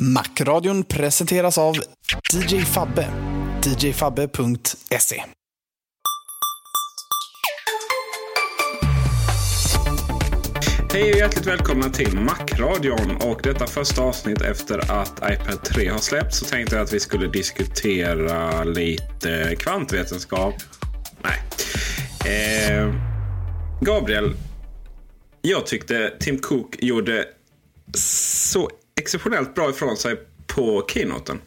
Macradion presenteras av DJ Fabbe. djfabbe.se Hej och hjärtligt välkomna till Macradion och detta första avsnitt efter att iPad 3 har släppts så tänkte jag att vi skulle diskutera lite kvantvetenskap. Nej. Eh, Gabriel, jag tyckte Tim Cook gjorde så exceptionellt bra ifrån sig på keynoten.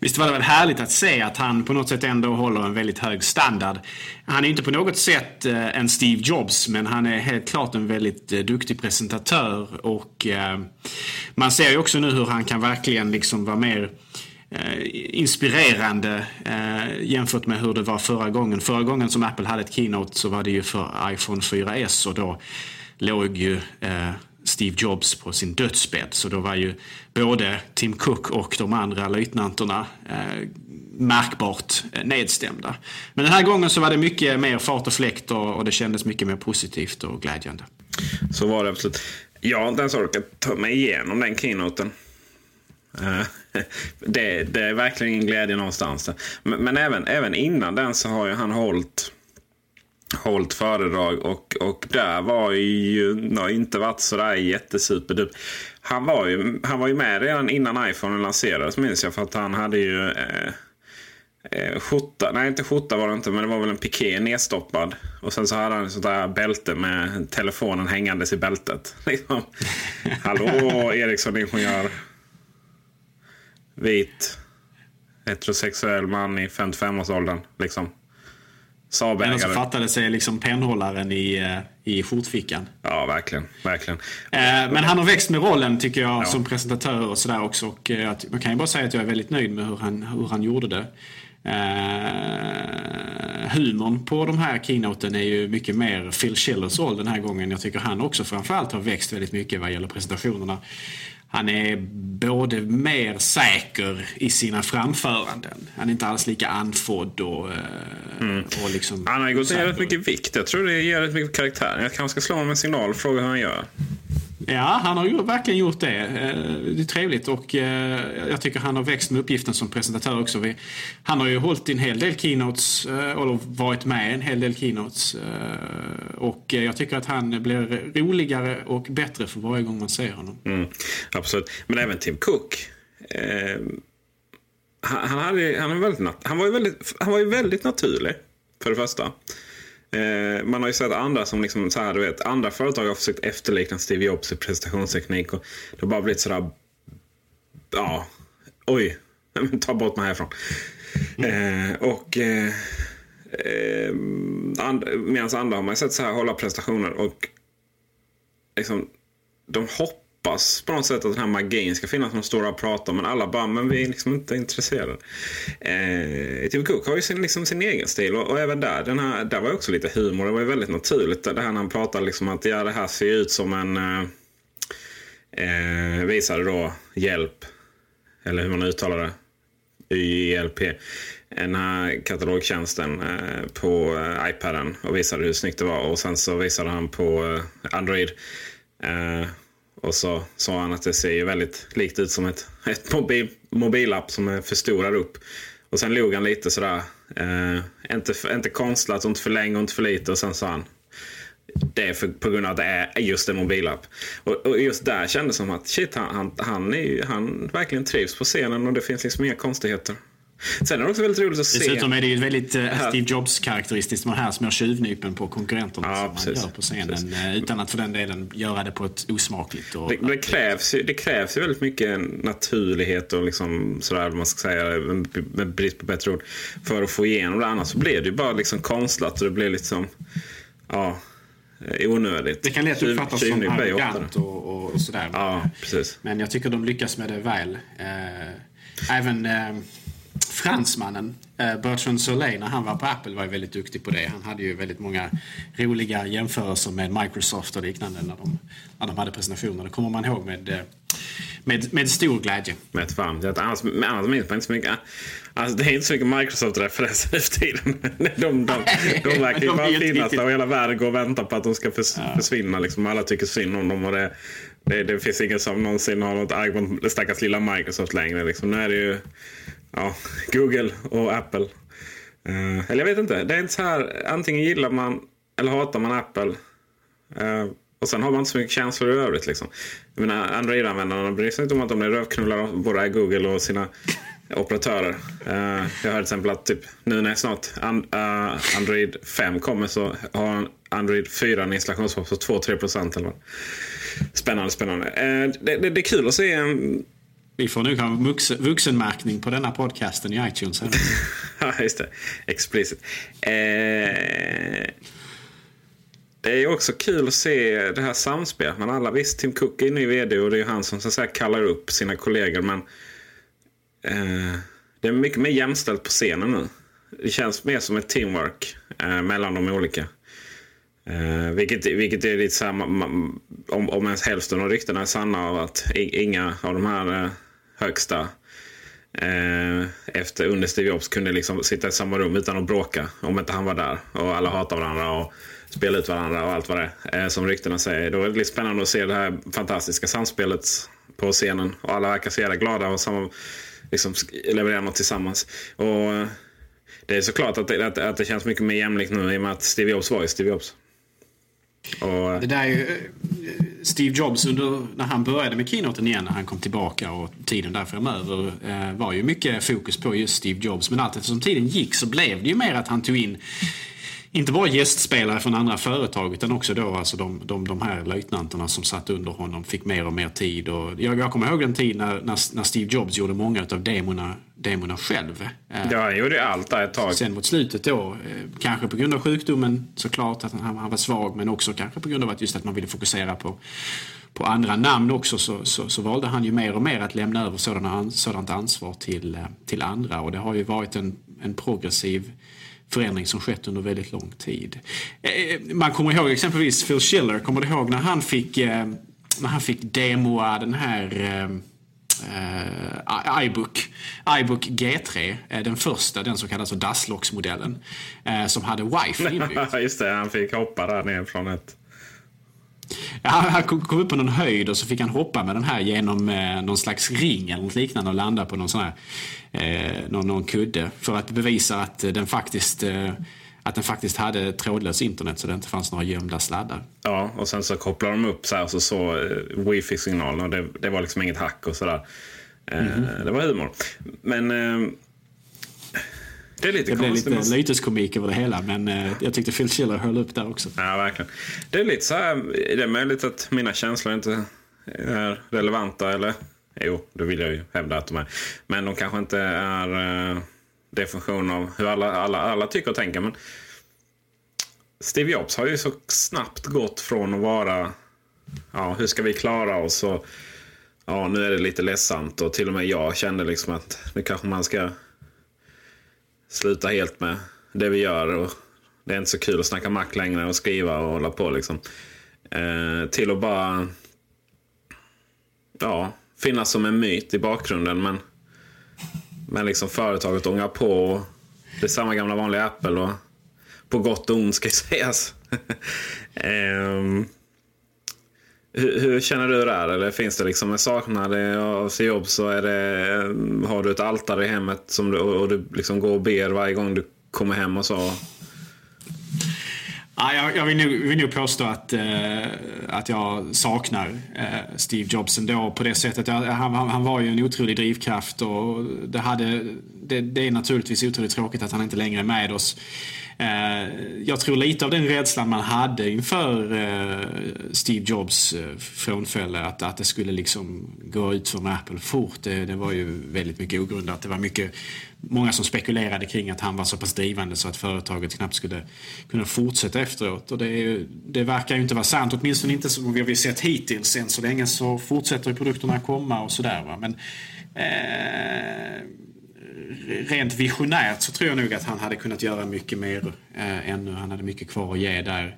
Visst var det väl härligt att se att han på något sätt ändå håller en väldigt hög standard. Han är inte på något sätt eh, en Steve Jobs men han är helt klart en väldigt eh, duktig presentatör och eh, man ser ju också nu hur han kan verkligen liksom vara mer inspirerande jämfört med hur det var förra gången. Förra gången som Apple hade ett keynote så var det ju för iPhone 4S och då låg ju Steve Jobs på sin dödsbädd. Så då var ju både Tim Cook och de andra löjtnanterna eh, märkbart eh, nedstämda. Men den här gången så var det mycket mer fart och fläkt och, och det kändes mycket mer positivt och glädjande. Så var det absolut. Jag har inte ens orkat ta mig igenom den keynoten. Uh, det, det, är verkligen ingen glädje någonstans. Men, men, även, även innan den så har ju han hållit Hållt föredrag och, och där var ju har inte varit sådär jättesuperdup. Han var, ju, han var ju med redan innan iPhone lanserades minns jag för att han hade ju eh, eh, skjorta, nej inte skjorta var det inte men det var väl en piké nedstoppad. Och sen så hade han ett sånt där bälte med telefonen hängandes i bältet. Liksom. Hallå Ericsson Ingenjör. Vit. Heterosexuell man i 55-årsåldern. Liksom. Saabägare. Men så fattade sig liksom pennhållaren i, eh, i skjortfickan. Ja, verkligen. verkligen. Eh, men han har växt med rollen tycker jag ja. som presentatör och sådär också. Och, eh, man kan ju bara säga att jag är väldigt nöjd med hur han, hur han gjorde det. Eh, humorn på de här keynoten är ju mycket mer Phil Schillers roll den här gången. Jag tycker han också framförallt har växt väldigt mycket vad gäller presentationerna han är både mer säker i sina framföranden. Han är inte alls lika andfådd och, eh, mm. och liksom... Han har gått ner rätt mycket vikt. Jag tror det ger rätt mycket karaktär. Jag kanske ska slå honom en signal och fråga hur han gör. Ja, han har ju verkligen gjort det. Eh, det är trevligt och eh, jag tycker han har växt med uppgiften som presentatör också. Han har ju hållit en hel del keynotes, eh, eller varit med i en hel del keynotes. Och jag tycker att han blir roligare och bättre för varje gång man ser honom. Mm, absolut. Men även Tim Cook. Eh, han, hade, han, var väldigt, han, var ju väldigt, han var ju väldigt naturlig, för det första. Eh, man har ju sett andra som liksom så här, du vet, andra företag har försökt efterlikna Steve Jobs i presentationsteknik och det har bara blivit sådär, ja, oj, ta bort mig härifrån. Eh, och eh, eh and, medan andra har man sett så här hålla prestationer och liksom, de hoppar hoppas på något sätt att den här magin ska finnas som står och pratar men alla bara, men vi är liksom inte intresserade. Eh, Tim Cook har ju sin, liksom sin egen stil och, och, även där, den här, där var också lite humor. Det var ju väldigt naturligt det här när han pratar liksom att ja, det här ser ut som en eh, eh, visade då hjälp, eller hur man uttalar det, YLP, den här katalogtjänsten eh, på eh, iPaden och visade hur snyggt det var. Och sen så visade han på eh, Android. Och så sa han att det ser ju väldigt likt ut som ett, ett mobil, mobilapp som är förstorad upp. Och sen log han lite sådär. Eh, inte, inte konstlat, inte för länge och inte för lite. Och sen sa han det är för, på grund av att det är just en mobilapp. Och, och just där kändes det som att shit, han, han, han, är, han verkligen trivs på scenen och det finns liksom inga konstigheter. Sen är det också väldigt roligt att se. Dessutom är det ju väldigt uh, Steve Jobs-karaktäristiskt med de här små tjuvnypen på konkurrenterna ja, som man gör på scenen. Precis. Eh, utan att för den delen göra det på ett osmakligt och... Det, det, krävs, ju, det krävs ju väldigt mycket naturlighet och liksom sådär, man ska säga, med brist på bättre ord, för att få igenom det. Annars så blir det ju bara liksom konstlat och det blir liksom, ja, onödigt. Det kan lätt uppfattas som arrogant och, och, sådär. Ja, precis. Men jag tycker de lyckas med det väl. Eh, även eh, fransmannen eh, Bertrand Soleil när han var på Apple var ju väldigt duktig på det. Han hade ju väldigt många roliga jämförelser med Microsoft och liknande när de, när de hade presentationer. Det kommer man ihåg med, eh, med, med stor glädje. Med fan. Annars, annars minns man inte så mycket. Alltså, det är inte så mycket Microsoft-referenser nu för tiden. De, de, de, verkar ju bara finnas där och hela världen går och väntar på att de ska förs ja. försvinna. Liksom. Alla tycker synd om dem. Och det, det, det finns ingen som någonsin har något arg mot det stackars lilla Microsoft längre. Liksom. Nu är det ju ja, Google och Apple. Uh, eller jag vet inte. Det är inte så här. Antingen gillar man eller hatar man Apple. Uh, och sen har man inte så mycket känslor i övrigt. Liksom. Jag menar, Android-användarna bryr sig inte om att de är rövknullar både Google och sina operatörer. Uh, jag hörde till exempel att typ, nu när snart and, uh, Android 5 kommer så har Android 4 en installationshopp på 2-3 Spännande, spännande. Uh, det, det, det, är kul att se en vi får nog ha vuxenmärkning på denna podcasten i iTunes. ja, just det. Explicit. Eh, det är också kul att se det här samspelet. Men alla visst, Tim Cook är ny vd och det är han som så att säga, kallar upp sina kollegor. Men eh, det är mycket mer jämställt på scenen nu. Det känns mer som ett teamwork eh, mellan de olika. Eh, vilket, vilket är lite samma om, om ens hälften av ryktena är sanna av att inga av de här eh, högsta eh, efter under Steve Jobs kunde liksom sitta i samma rum utan att bråka om inte han var där. Och alla hatar varandra och spelar ut varandra och allt vad det är eh, som ryktena säger. Då är det lite spännande att se det här fantastiska samspelet på scenen. Och alla verkar så jävla glada och samma, liksom, levererar något tillsammans. Och eh, det är såklart att det, att, att det känns mycket mer jämlikt nu i och med att Steve Jobs var ju Steve Jobs. Och... Det där är ju eh, Steve Jobs under, när han började med keynoten igen, när han kom tillbaka och tiden där framöver eh, var ju mycket fokus på just Steve Jobs. Men allt eftersom tiden gick så blev det ju mer att han tog in inte bara gästspelare från andra företag utan också då alltså de, de, de här löjtnanterna som satt under honom fick mer och mer tid. Och jag, jag kommer ihåg den tid när, när, när Steve Jobs gjorde många av demona, demona själv. Ja, han gjorde allt där ett tag. Sen mot slutet då, eh, kanske på grund av sjukdomen såklart, att han, han var svag, men också kanske på grund av att just att man ville fokusera på på andra namn också så, så, så, valde han ju mer och mer att lämna över sådana, sådant ansvar till, eh, till andra. Och det har ju varit en, en progressiv förändring som skett under väldigt lång tid. Eh, eh, man kommer ihåg exempelvis Phil Schiller, kommer du ihåg när han fick, eh, när han fick demoa den här Uh, iBook, iBook G3, den första, den som kallas för Daslox-modellen, uh, som hade wifi inbyggt. Just det, han fick hoppa där ner från ett... Ja, han kom upp på någon höjd och så fick han hoppa med den här genom eh, någon slags ring eller något liknande och landa på någon sån här eh, någon, någon kudde för att bevisa att den faktiskt eh, att den faktiskt hade trådlös internet så det inte fanns några gömda sladdar. Ja, och sen så kopplade de upp så här så så eh, wifi-signalen och det, det, var liksom inget hack och sådär. Mm -hmm. Det var humor. Men det är lite det blev lite lyteskomik över det hela men eh, jag tyckte Phil Schiller höll upp där också. Ja, verkligen. Det är lite så här, det är möjligt att mina känslor inte är relevanta eller Jo, det vill jag ju hävda att de är. Men de kanske inte är eh, definition av hur alla, alla, alla tycker och tänker. Men Steve Jobs har ju så snabbt gått från att vara ja, hur ska vi klara oss och ja, nu är det lite ledsamt och till och med jag kände liksom att nu kanske man ska sluta helt med det vi gör. Och det är inte så kul att snacka mack längre och skriva och hålla på liksom. Eh, till att bara ja, finnas som en myt i bakgrunden. Men, men liksom företaget ångar på. Och det är samma gamla vanliga Apple. Och på gott och ont ska ju sägas. um, hur, hur, känner du där? Eller finns det liksom en saknad av Steve Jobs? Så är det, eh, har du ett altare i hemmet som du, och du liksom går och ber varje gång du kommer hem och så? Ja, jag, jag vill, nog, vill nog påstå att, eh, att jag saknar eh, Steve Jobs ändå på det sättet. Jag, han, han, var ju en otrolig drivkraft och det, hade, det, det är naturligtvis otroligt tråkigt att han inte längre är med oss. Eh, jag tror lite av den rädslan man hade inför eh, Steve Jobs eh, frånfälle, att, att det skulle liksom gå ut från med Apple fort, det, det var ju väldigt mycket ogrundat. Det var mycket, många som spekulerade kring att han var så pass drivande så att företaget knappt skulle kunna fortsätta efteråt. Och det, det verkar ju inte vara sant, åtminstone inte som vi har sett hittills. Än så länge så fortsätter produkterna komma och sådär. Men eh, rent visionärt så tror jag nog att han hade kunnat göra mycket mer eh, ännu. Han hade mycket kvar att ge där.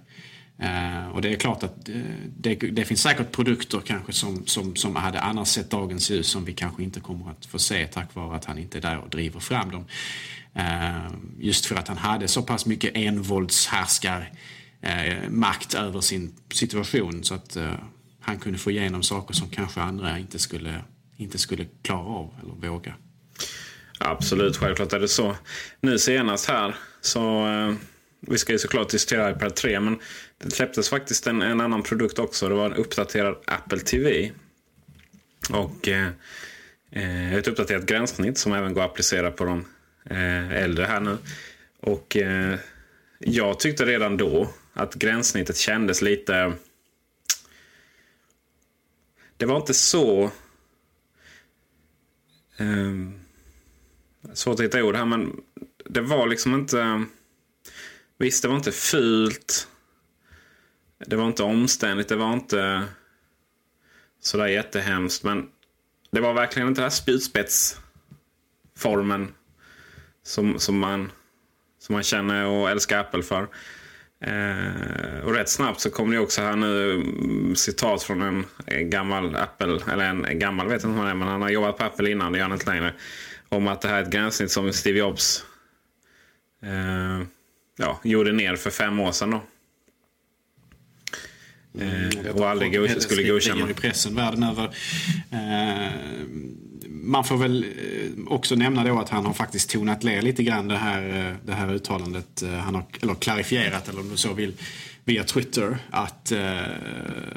Eh, och det är klart att eh, det, det, finns säkert produkter kanske som, som, som hade annars sett dagens ljus som vi kanske inte kommer att få se tack vare att han inte är där och driver fram dem. Eh, just för att han hade så pass mycket envåldshärskar eh, makt över sin situation så att eh, han kunde få igenom saker som kanske andra inte skulle, inte skulle klara av eller våga. Absolut, självklart är det så. Nu senast här så eh, vi ska ju såklart diskutera iPad 3 men det släpptes faktiskt en, en annan produkt också. Det var en uppdaterad Apple TV. Och eh, eh, ett uppdaterat gränssnitt som även går att applicera på de eh, äldre här nu. Och eh, jag tyckte redan då att gränssnittet kändes lite... Det var inte så... Um, svårt att hitta ord här, men det var liksom inte... Visst, det var inte fult. Det var inte omständigt. Det var inte sådär jättehemskt. Men det var verkligen inte den här spjutspetsformen som, som, man, som man känner och älskar Apple för. Eh, och rätt snabbt så kom det också här nu mm, citat från en, gammal Apple, eller en, gammal vet jag inte vad han är, men han har jobbat på Apple innan, det gör han inte längre om att det här är ett gränssnitt som Steve Jobs eh, ja, gjorde ner för fem år sedan. Då. Mm, eh, och aldrig go skulle godkänna. i pressen världen över. Eh, man får väl eh, också nämna då att han har faktiskt tonat ner lite grann det här, eh, det här uttalandet. Han har, eller klarifierat, eller om du så vill, via Twitter. Att, eh,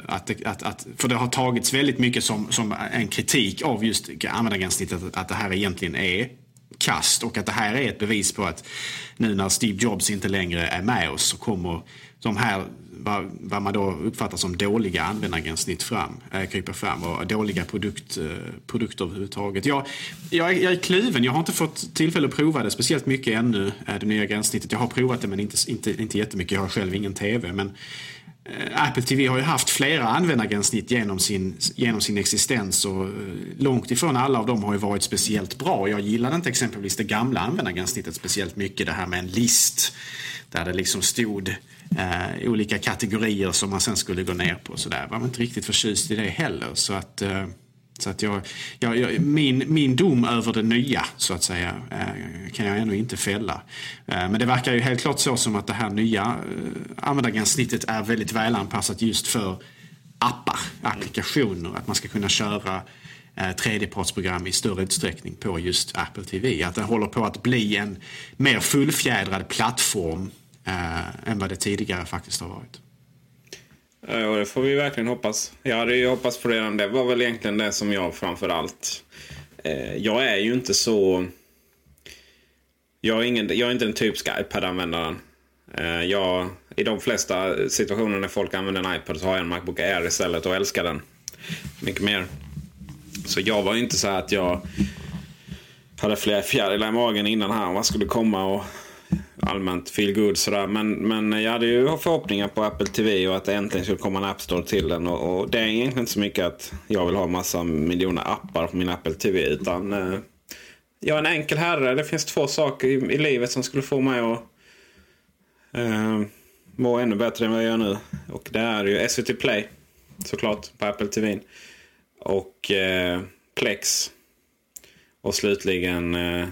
att, att, att, för det har tagits väldigt mycket som, som en kritik av just användargränssnittet att, att det här egentligen är kast och att det här är ett bevis på att nu när Steve Jobs inte längre är med oss så kommer de här vad, vad man då uppfattar som dåliga användargränssnitt fram, äh, kryper fram och dåliga produkt, äh, produkter överhuvudtaget. Jag, jag, jag är kluven, jag har inte fått tillfälle att prova det speciellt mycket ännu, äh, det nya gränssnittet. Jag har provat det men inte, inte, inte jättemycket, jag har själv ingen TV. Men Apple TV har ju haft flera användargränssnitt genom sin, genom sin existens och långt ifrån alla av dem har ju varit speciellt bra. Jag gillade inte exempelvis det gamla användargränssnittet speciellt mycket, det här med en list där det liksom stod eh, olika kategorier som man sen skulle gå ner på. Så där var man inte riktigt förtjust i det heller. Så att, eh, så att jag, jag, jag, min, min dom över det nya, så att säga, eh, kan jag ännu inte fälla. Eh, men det verkar ju helt klart så som att det här nya eh, användargränssnittet är väldigt välanpassat just för appar, applikationer. Att man ska kunna köra eh, tredjepartsprogram i större utsträckning på just Apple TV. Att det håller på att bli en mer fullfjädrad plattform eh, än vad det tidigare faktiskt har varit. Ja, det får vi verkligen hoppas. Jag hade ju hoppats på redan. Det var väl egentligen det som jag framför allt... Eh, jag är ju inte så... Jag är, ingen, jag är inte den typiska iPad-användaren. Eh, jag, I de flesta situationer när folk använder en iPad så har jag en Macbook Air istället och älskar den. Mycket mer. Så jag var inte så att jag hade flera fjärilar i magen innan han vad skulle komma och allmänt feel good sådär. Men, men jag hade ju förhoppningar på Apple TV och att det äntligen skulle komma en App Store till den. Och, och det är egentligen inte så mycket att jag vill ha massa miljoner appar på min Apple TV. Utan eh, jag är en enkel herre. Det finns två saker i, i livet som skulle få mig att eh, må ännu bättre än vad jag gör nu. Och det är ju SVT Play såklart på Apple TV. och eh, Plex. Och slutligen eh,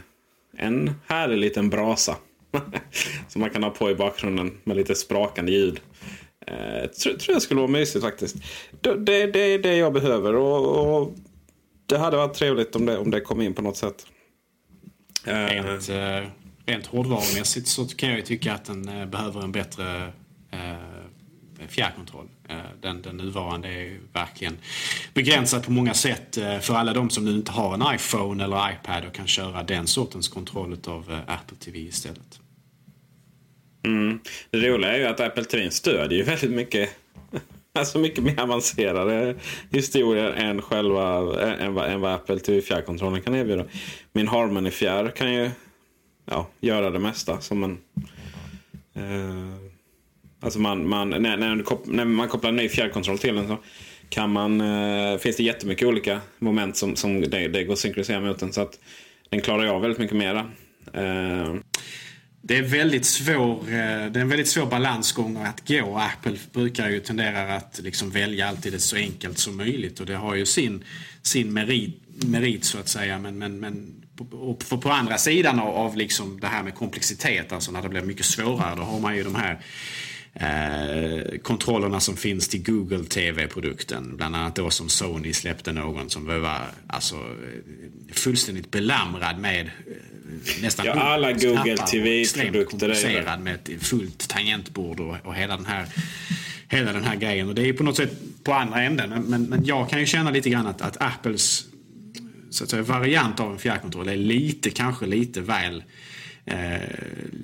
en härlig liten brasa. som man kan ha på i bakgrunden med lite sprakande ljud. Eh, tror, tror jag skulle vara mysigt faktiskt. Det, det, det är det jag behöver. Och, och, det hade varit trevligt om det, om det kom in på något sätt. Eh, rent, eh, rent hårdvarumässigt så kan jag ju tycka att den eh, behöver en bättre eh, fjärrkontroll. Eh, den, den nuvarande är verkligen begränsad på många sätt eh, för alla de som nu inte har en iPhone eller iPad och kan köra den sortens kontroll av Apple TV istället. Mm. Det roliga är ju att Apple TV stödjer ju väldigt mycket Alltså mycket mer avancerade historier än själva än vad, än vad Apple TV fjärrkontrollen kan erbjuda. Min Harmony fjärr kan ju ja, göra det mesta som en... Eh, alltså man, man, när, när, när, man kopplar en ny fjärrkontroll till den så kan man, eh, finns det jättemycket olika moment som, som det, det går att synkronisera mot den. Så att den klarar jag väldigt mycket mera. Eh, det är, väldigt svår, eh, det är en väldigt svår balansgång att gå. Apple brukar ju tendera att liksom välja alltid det så enkelt som möjligt och det har ju sin, sin merit, merit så att säga. Men, men, men och på, på andra sidan av, av liksom det här med komplexitet, alltså när det blir mycket svårare, då har man ju de här eh, kontrollerna som finns till Google TV-produkten. Bland annat då som Sony släppte någon som var alltså, fullständigt belamrad med eh, nästan ja, alla Google TV-produkter. med ett fullt tangentbord och, och hela den här hela den här grejen. Och det är på något sätt på andra änden. Men, men, men jag kan ju känna lite grann att, att Apples så att säga, variant av en fjärrkontroll är lite, kanske lite väl eh,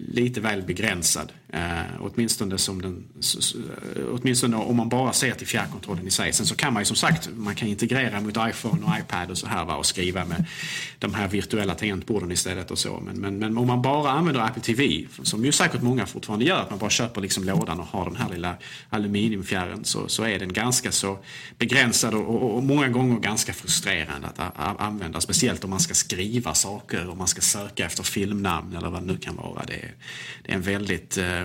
lite väl begränsad. Eh, åtminstone, som den, eh, åtminstone om man bara ser till fjärrkontrollen i sig. Sen så kan man ju som sagt man kan integrera mot iPhone och iPad och så här va, och skriva med de här virtuella tangentborden istället och så. Men, men, men om man bara använder Apple TV, som ju säkert många fortfarande gör, att man bara köper liksom lådan och har den här lilla aluminiumfjärren så, så är den ganska så begränsad och, och, och många gånger ganska frustrerande att använda. Speciellt om man ska skriva saker och man ska söka efter filmnamn eller vad det nu kan vara. Det är, det är en väldigt eh,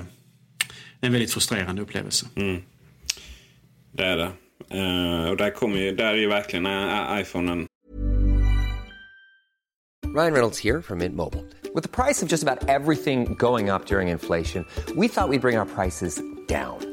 en väldigt frustrerande upplevelse. Mm. Det är det. Uh, och där, kommer ju, där är ju verkligen uh, iPhonen. Ryan Reynolds här från Mint Mobile. Med priset på nästan allt som går upp under inflationen, trodde vi att vi skulle bring våra priser down.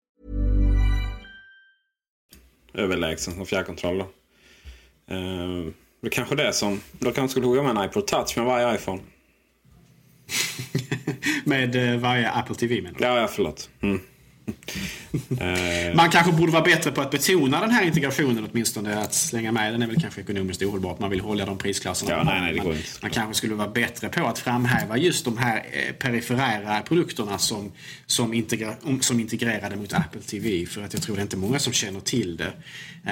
Överlägsen som fjärrkontroll då. Eh, det kanske det som... Då kanske skulle hugga med en iPod Touch med varje iPhone. Med eh, varje Apple TV menar du? Ja, ja förlåt. Mm. Eh, Man kanske borde vara bättre på att betona den här integrationen åtminstone. Att slänga med den är väl kanske ekonomiskt ohållbart. Man vill hålla de prisklasserna. Ja, nej, nej, Man-. Man kanske skulle vara bättre på att framhäva just de här eh, periferära produkterna som, som, integra, om- som integrerade mot Apple TV. För att jag tror det är inte många som känner till det.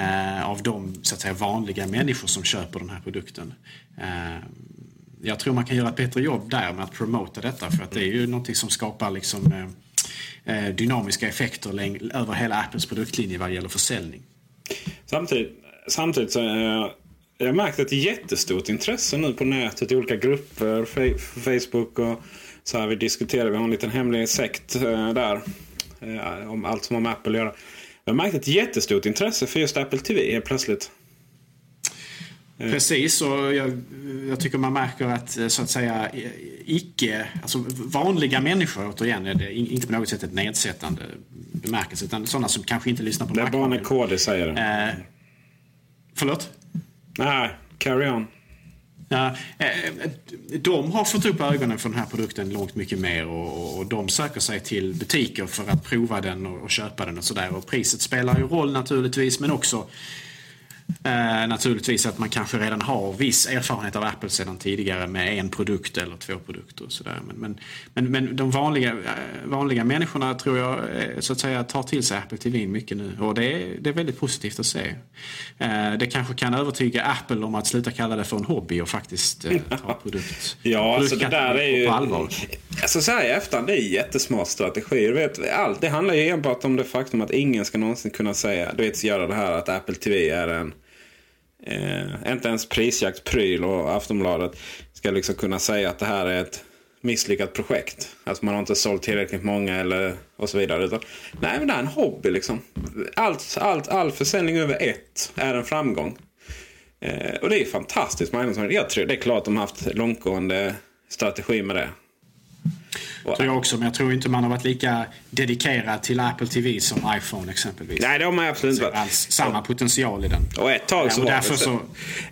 Eh, av de så att säga, vanliga människor som köper den här produkten. Eh, jag tror man kan göra ett bättre jobb där med att promota detta. För att det är ju någonting som skapar liksom, eh, Eh, dynamiska effekter över hela Apples produktlinje vad gäller försäljning. Samtidigt, samtidigt så eh, jag har märkt ett jättestort intresse nu på nätet i olika grupper, Facebook och så här. Vi diskuterar, vi har en liten hemlig sekt eh, där. eh, Om allt som har med Apple att göra. Jag har märkt ett jättestort intresse för just Apple TV helt plötsligt. Precis, och jag, jag tycker man märker att eh, så att säga i- icke, alltså vanliga människor återigen, är det in- inte på något sätt ett nedsättande bemärkelse, utan sådana som kanske inte lyssnar på Det är bara när KD säger det. Eh, förlåt? Nej, carry on. Ja, eh, de har fått upp ögonen för den här produkten långt mycket mer och, och de söker sig till butiker för att prova den och, och köpa den och sådär. Och priset spelar ju roll naturligtvis men också eh, naturligtvis att man kanske redan har viss erfarenhet av Apple sedan tidigare med en produkt eller två produkter. Och sådär. Men, men, men, men de vanliga, eh, vanliga människorna tror jag eh, så att säga tar till sig Apple TV mycket nu och det är, det är väldigt positivt att se. Eh, det kanske kan övertyga Apple om att sluta kalla det för en hobby och faktiskt eh, ta produkt, Ja, alltså det där är ju... på allvar. Alltså så här i efterhand, det är jättesmart strategi. Du vet, allt, det handlar ju enbart om det faktum att ingen ska någonsin kunna säga, du vet, göra det här att Apple TV är en... Eh, inte ens prisjaktspryl och Aftonbladet ska liksom kunna säga att det här är ett misslyckat projekt. Alltså man har inte sålt tillräckligt många eller och så vidare. Utan, nej, men det är en hobby liksom. Allt, allt, all försäljning över ett är en framgång. Eh, och det är fantastiskt marknadsföring. Jag tror det är klart de har haft långtgående strategi med det. Tror jag också, men jag tror inte man har varit lika dedikerad till Apple TV som iPhone exempelvis. Nej, det har man absolut inte varit. Alls samma potential i den. Och ett tag, så Ja, och var det, så...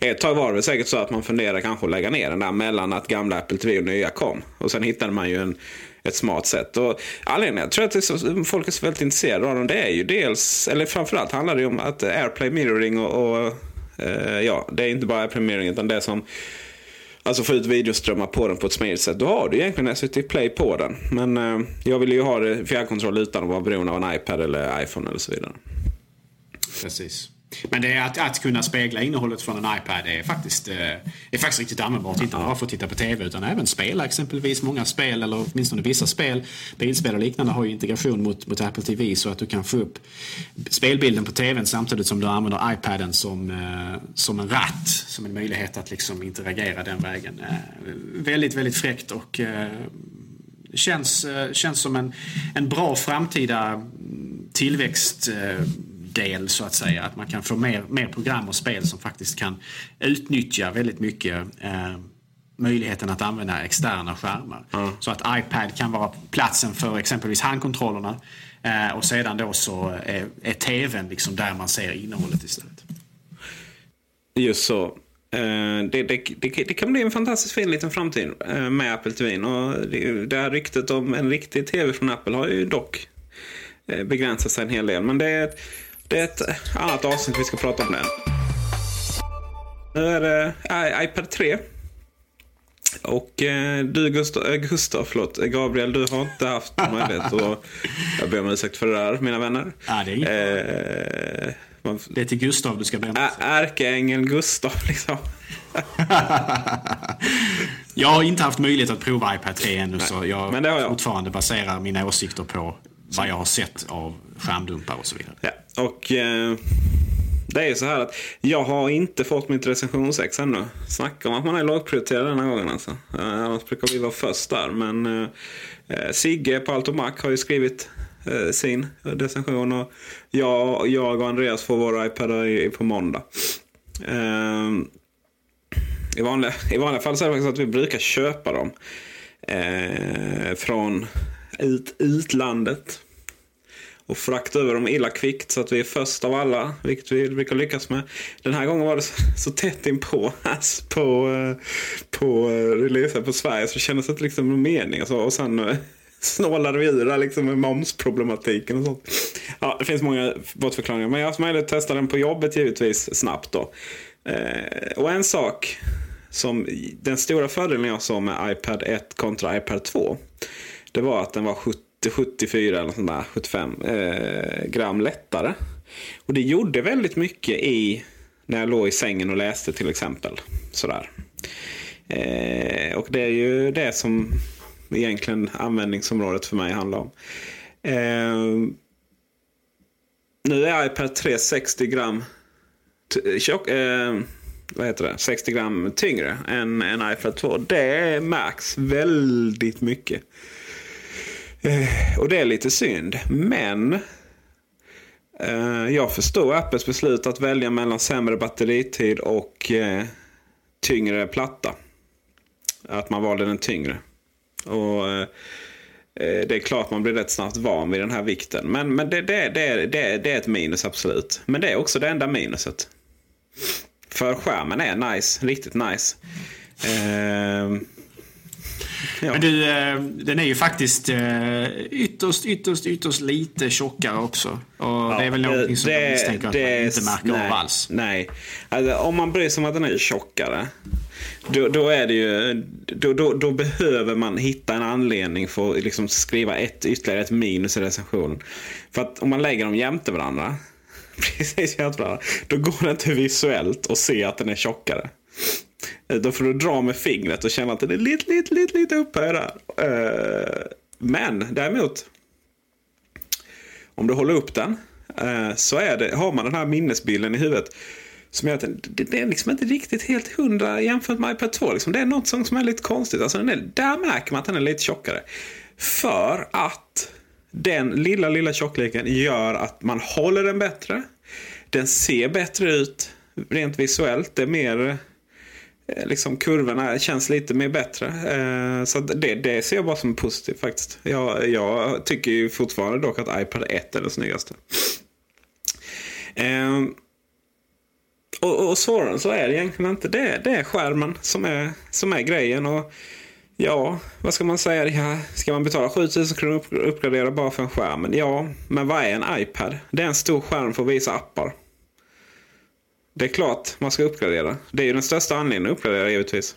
ett tag var det säkert så att man funderade kanske att lägga ner den där mellan att gamla Apple TV och nya kom. Och sen hittade man ju en, ett smart sätt. Och anledningen, jag tror att det är folk är så väldigt intresserade av dem. Det är ju dels, eller framförallt handlar det ju om att AirPlay mirroring och, och eh, ja, det är inte bara AirPlay mirroring utan det som Alltså få ut videoströmmar på den på ett smidigt sätt. Då har du egentligen SVT Play på den. Men eh, jag vill ju ha det fjärrkontroll utan att vara beroende av en iPad eller iPhone eller så vidare. Precis. Men det är att, att kunna spegla innehållet från en iPad är faktiskt, eh, är faktiskt riktigt användbart. Inte bara för att titta på TV utan även spela exempelvis. Många spel, eller åtminstone vissa spel, bilspel och liknande har ju integration mot, mot Apple TV så att du kan få upp spelbilden på TVn samtidigt som du använder iPaden som, eh, som en ratt. Som en möjlighet att liksom interagera den vägen. Eh, väldigt, väldigt fräckt och eh, känns, eh, känns som en, en bra framtida tillväxt. Eh, tillväxtdel så att säga. Att man kan få mer, mer program och spel som faktiskt kan utnyttja väldigt mycket eh, möjligheten att använda externa skärmar. Så att iPad kan vara platsen för exempelvis handkontrollerna eh, och sedan då så är, är TVn liksom där man ser innehållet istället. Just så. Eh, Det, det, det, det kan bli en fantastiskt fin liten framtid eh, med Apple TV. Och det, det här ryktet om en riktig TV från Apple har ju dock eh, begränsat sig en hel del. Men det är, ett, det är ett annat avsnitt vi ska prata om det. Nu är det i- iPad 3. Och eh, du Gustav, äh, Gustav, förlåt, Gabriel, du har inte haft möjlighet att... Jag ber om ursäkt för det där, mina vänner. Ja, det är eh, man, Det är till Gustav du ska be om Ä- Ärkeängel Gustav liksom. Jag har inte haft möjlighet att prova iPad 3 ännu så jag, men det har jag. fortfarande baserar mina åsikter på vad jag har sett av skärmdumpar och så vidare. Ja, och eh, det är ju så här att jag har inte fått mitt recensionsex ännu. Snacka om att man är lågprioriterad denna gången alltså. Eh, annars brukar vi vara först där. Men eh, eh Sigge på Alto Mac har ju skrivit eh, sin recension. Och jag, jag och Andreas får våra iPadar i- på måndag. Eh, I vanliga, I vanliga fall så är det faktiskt att vi brukar köpa dem eh, från ut, utlandet. Och frakta över dem illa kvickt så att vi är först av alla. Vilket vi brukar lyckas med. Den här gången var det så, så tätt inpå alltså, på, på eh, eh, releasen på Sverige så det kändes inte liksom någon mening. Och, så, och sen eh, snålade vi ur där liksom med momsproblematiken och sånt. Ja, det finns många bortförklaringar. Men jag har haft möjlighet att testa den på jobbet givetvis snabbt då. Eh, och en sak som den stora fördelen jag såg med iPad 1 kontra iPad 2. Det var att den var 70, 74 eller sånt där, 75 eh, gram lättare. Och det gjorde väldigt mycket i när jag låg i sängen och läste till exempel. Sådär. Eh, och det är ju det som egentligen användningsområdet för mig handlar om. Eh, nu är iPad 3 60 gram tjock, eh, vad heter det? 60 gram tyngre än en iPad 2. Det märks väldigt mycket. Eh, och det är lite synd. Men eh, jag förstår Apples beslut att välja mellan sämre batteritid och eh, tyngre platta. Att man valde den tyngre. Och eh, eh Det är klart man blir rätt snabbt van vid den här vikten. Men, men det, det, det, det, det är ett minus absolut. Men det är också det enda minuset. För skärmen är nice, riktigt nice. Eh, Ja. Men du, eh, den är ju faktiskt eh, ytterst, ytterst, ytterst lite tjockare också. Och ja, det är väl någonting som det, jag misstänker att man inte märker nej, av alls. Nej, alltså, om man bryr sig om att den är tjockare. Då, då, är det ju, då, då, då, behöver man hitta en anledning för att liksom skriva ett, ytterligare ett minus i recensionen. För att om man lägger dem jämte varandra, precis jämte varandra, då går det inte visuellt att se att den är tjockare. Eh, då får du dra med fingret och känna att den är lite, lite, lite, lite upphöjd där. Eh, men däremot, om du håller upp den eh, så är det, har man den här minnesbilden i huvudet. Som gör att den, det är liksom inte riktigt helt hundra jämfört med iPad 2. Liksom. Det är något som är lite konstigt. Alltså den är, där märker man att den är lite tjockare. För att den lilla, lilla tjockleken gör att man håller den bättre. Den ser bättre ut rent visuellt. Det är mer Eh, liksom kurvorna känns lite mer bättre. Eh, så det, det ser jag bara som positivt faktiskt. Jag, jag tycker ju fortfarande dock att iPad 1 är den snyggaste. Eh, och, och svårare än så är det egentligen inte. Det, det är skärmen som är, som är grejen. Och Ja, vad ska man säga? Ja, ska man betala 7000 kronor och uppgradera bara för en skärm? Ja, men vad är en iPad? Det är en stor skärm för att visa appar. Det är klart man ska uppgradera. Det är ju den största anledningen att uppgradera givetvis.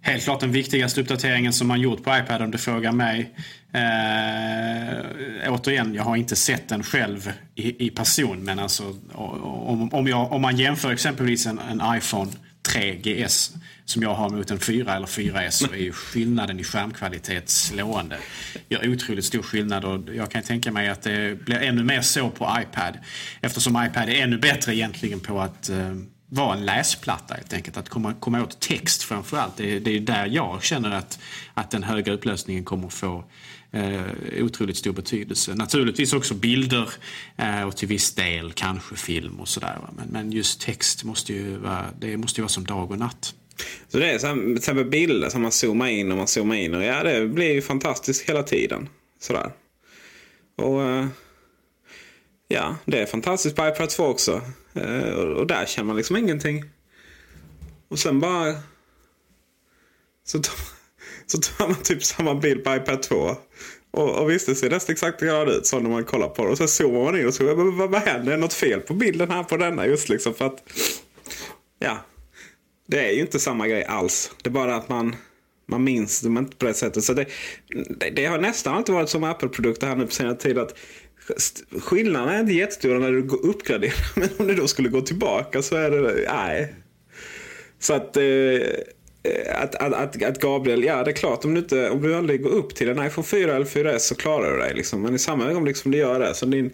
Helt klart den viktigaste uppdateringen som man gjort på iPad om du frågar mig. Eh, återigen, jag har inte sett den själv i, i person. Men alltså, om, om, jag, om man jämför exempelvis en, en iPhone 3GS som jag har mot en 4 eller 4S så är ju skillnaden i skärmkvalitet slående. Det gör otroligt stor skillnad och jag kan tänka mig att det blir ännu mer så på iPad. Eftersom iPad är ännu bättre egentligen på att uh, vara en läsplatta helt enkelt. Att komma, komma åt text framförallt. Det, det är där jag känner att, att den höga upplösningen kommer få eh, otroligt stor betydelse. Naturligtvis också bilder eh, och till viss del kanske film och sådär. Men, men just text måste ju vara, det måste ju vara som dag och natt. Så det är så till exempel bilder som man zoomar in och man zoomar in. Och ja, det blir ju fantastiskt hela tiden. Sådär. Och eh, ja, det är fantastiskt på iPad 2 också. Eh, och där känner man liksom ingenting. Och sen bara så tar, så tar man typ samma bild på iPad 2. Och, och visst, det ser nästan exakt likadant ut som när man kollar på det. Och sen zoomar man in och så vad, vad, vad händer? Är det något fel på bilden här på denna? Just liksom för att... Ja, det är ju inte samma grej alls. Det är bara att man, man minns det inte på det sättet. Så det, det, det har nästan alltid varit som Apple-produkter här nu på senare tid. att Skillnaderna är inte jättestora när du går uppgraderar. Men om du då skulle gå tillbaka så är det... Nej. Så att... Eh, Eh, att, att, att, att, Gabriel, ja det är klart om du, inte, om du aldrig går upp till en iPhone 4 eller 4S så klarar du dig. Liksom. Men i samma ögonblick som du gör det så din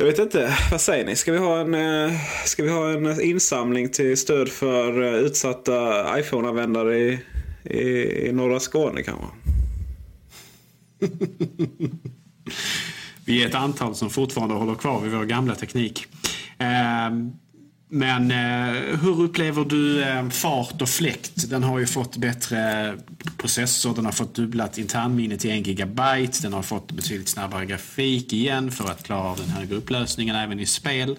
jag vet inte, vad säger ni? Ska vi ha en, eh, ska vi ha en insamling till stöd för eh, utsatta iPhone-användare i, i, i norra Skåne kanske? vi är ett antal som fortfarande håller kvar vid vår gamla teknik. Ehm, men eh, hur upplever du eh, fart och fläkt? Den har ju fått bättre processor, den har fått dubblat internminne till 1 GB, den har fått betydligt snabbare grafik igen för att klara av den högre upplösningen även i spel.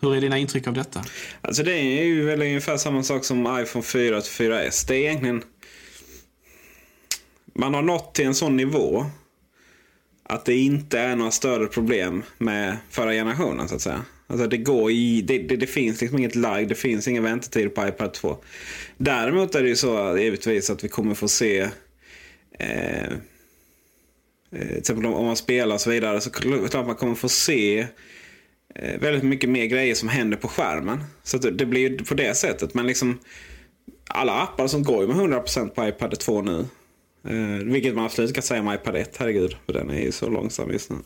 Hur är dina intryck av detta? Alltså det är ju väl ungefär samma sak som iPhone 4 till 4S. Det är egentligen... Man har nått till en sån nivå att det inte är några större problem med förra generationen så att säga. Alltså det går i, det, det, det finns liksom inget lag, det finns inga väntetider på iPad 2. Däremot är det ju så givetvis att vi kommer få se eh, eh till exempel om man spelar och så vidare så klart man kommer få se eh, väldigt mycket mer grejer som händer på skärmen. Så det, det blir ju på det sättet. Men liksom alla appar som går med 100% på iPad 2 nu. Eh, vilket man absolut kan säga om iPad 1, herregud. För den är ju så långsam just nu.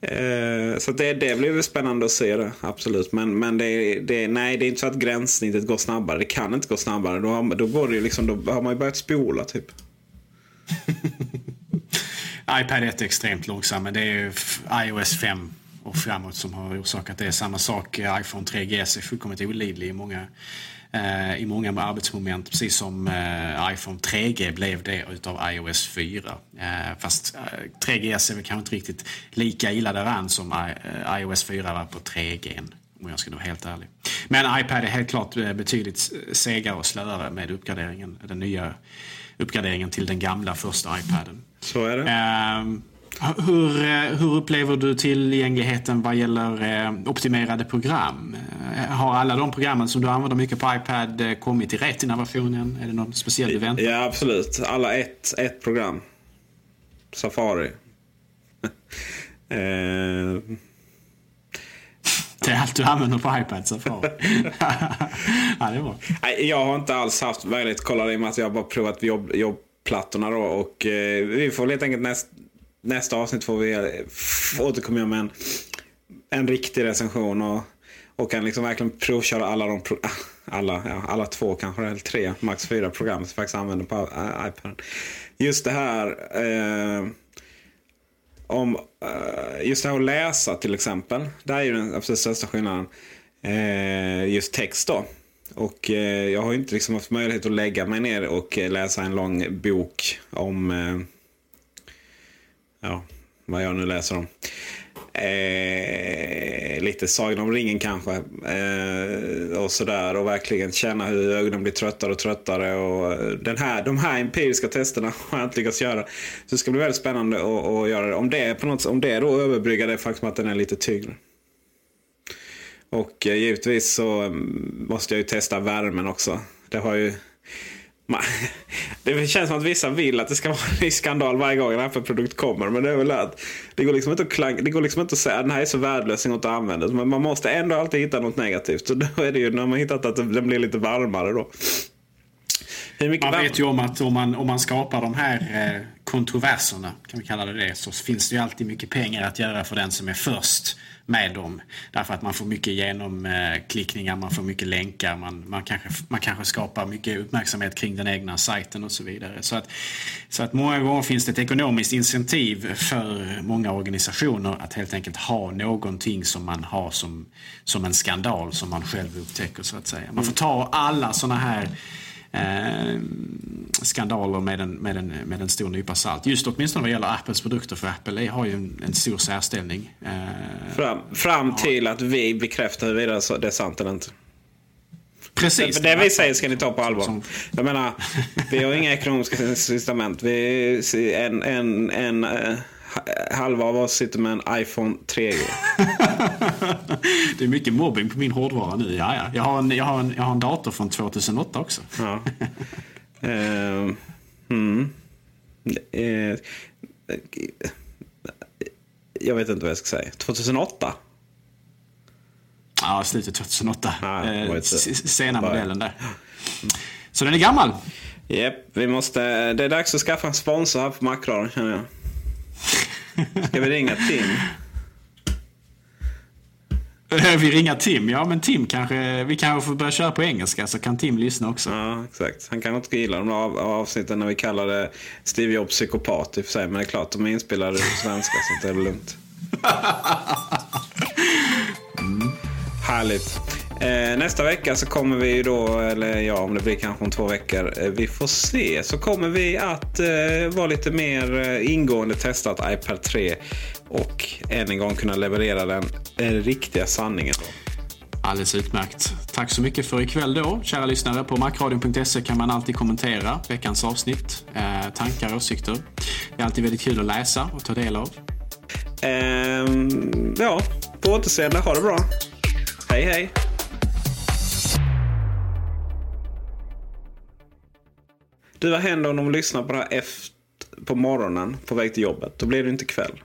Eh, så det, det blir väl spännande att se det, absolut. Men, men det, det, nej, det är inte så att gränssnittet går snabbare. Det kan inte gå snabbare. Då har, då går det liksom, då har man ju börjat spola typ. iPad 1 är extremt långsam, men det är iOS 5 och framåt som har orsakat det. Samma sak, eh, iPhone 3GS är fullkomligt olidlig i många Eh, i många arbetsmoment, precis som eh, iPhone 3G blev det utav iOS 4. Eh, fast 3GS är väl kanske inte riktigt lika illa däran som iOS 4 var på 3G. Om jag ska vara helt ärlig. Men iPad är helt klart betydligt segare och slöare med uppgraderingen. Den nya uppgraderingen till den gamla första iPaden. Så är det. Hur, eh, hur upplever du tillgängligheten vad gäller eh, optimerade program? Eh, har alla de programmen som du använder mycket på iPad kommit i Retina-versionen? Är det något speciellt du väntar? Ja, absolut. Alla ett, ett program. Safari. Det är allt du använder på iPad Safari? ja, det är bra. Jag har inte alls haft möjlighet att kolla det i och med att jag bara provat jobb, jobbplattorna då. Och eh, vi får helt enkelt näst, nästa avsnitt får vi eh, återkomma med en, en riktig recension. Och, och kan liksom verkligen provköra alla de alla, ja, alla två kanske, eller tre, max fyra program som faktiskt använder på eh, iPad. Just det här eh, om eh, just det här att läsa till exempel. Det är ju den absolut största skillnaden. Eh, just text då. Och eh, jag har inte liksom haft möjlighet att lägga mig ner och läsa en lång bok om ja, vad jag nu läser om. Eh, lite Sagan om ringen kanske. Eh, och sådär. Och verkligen känna hur ögonen blir tröttare och tröttare. Och eh, den här, de här empiriska testerna har jag inte lyckats göra. Så det ska bli väldigt spännande att, att göra det. Om det, på något, om det då överbryggar det faktum att den är lite tyngre. Och eh, givetvis så mm, måste jag ju testa värmen också. Det har ju det känns som att vissa vill att det ska vara en skandal varje gång en Apple-produkt kommer. Men det är väl att det går liksom inte att, klang, det går liksom inte att säga att den här är så värdelös, går inte att använda. Men man måste ändå alltid hitta något negativt. Så då är det ju när man hittat att den blir lite varmare då. man vet ju om att om man, om man skapar de här eh, kontroverserna, kan vi kalla det det, så finns det ju alltid mycket pengar att göra för den som är först med dem. Därför att man får mycket genomklickningar, man får mycket länkar, man, man, kanske, man kanske skapar mycket uppmärksamhet kring den egna sajten och så vidare. Så att, så att många gånger finns det ett ekonomiskt incentiv för många organisationer att helt enkelt ha någonting som man har som, som en skandal som man själv upptäcker så att säga. Man får ta alla sådana här eh, skandaler med en, med, en, med en stor nypa salt. Just åtminstone vad gäller Apples produkter, för Apple har ju en, en stor särställning. Eh, fram, fram till att vi bekräftar huruvida det är sant eller inte. Precis. Det, det vi säger ska ni ta på allvar. Jag menar, vi har inga ekonomiska incitament. Vi en, en, en, en halva av oss sitter med en iPhone 3G. det är mycket mobbing på min hårdvara nu. Ja, ja. Jag, har en, jag, har en, jag har en dator från 2008 också. Ja. uh, mm. uh, jag vet inte vad jag ska säga. 2008? Ja, slutet 2008. Ah, eh, sena modellen där. Så den är gammal. Japp, yep, vi måste... Det är dags att skaffa en sponsor här på Macradion känner jag. Ska vi ringa Tim? Vi ringer Tim? Ja, men Tim kanske... Vi kanske får börja köra på engelska så kan Tim lyssna också. Ja, exakt. Han kan inte gilla de av, avsnitten när vi kallar det Steve Jobs psykopat i och för sig. Men det är klart, de är inspelade på svenska så det är lugnt. Mm. Härligt. Eh, nästa vecka så kommer vi då, eller ja om det blir kanske om två veckor, eh, vi får se. Så kommer vi att eh, vara lite mer ingående testat iPad 3 och än en gång kunna leverera den eh, riktiga sanningen. Alldeles utmärkt. Tack så mycket för ikväll då. Kära lyssnare, på macradion.se kan man alltid kommentera veckans avsnitt. Eh, tankar och åsikter. Det är alltid väldigt kul att läsa och ta del av. Ehm, ja, på återseende. Ha det bra. Hej hej. Du, vad händer om de lyssnar på det här efter, på morgonen på väg till jobbet? Då blir det inte kväll.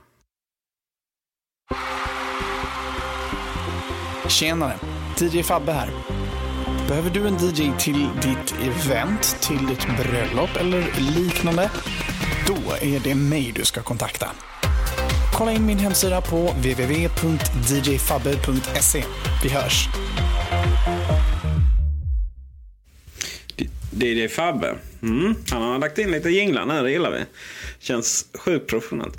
Tjenare! DJ Fabbe här. Behöver du en DJ till ditt event, till ditt bröllop eller liknande? Då är det mig du ska kontakta. Kolla in min hemsida på www.djfabbe.se. Vi hörs! DJ Fabbe. Mm, han har lagt in lite jinglar nu, det gillar vi. Känns sjukt professionellt.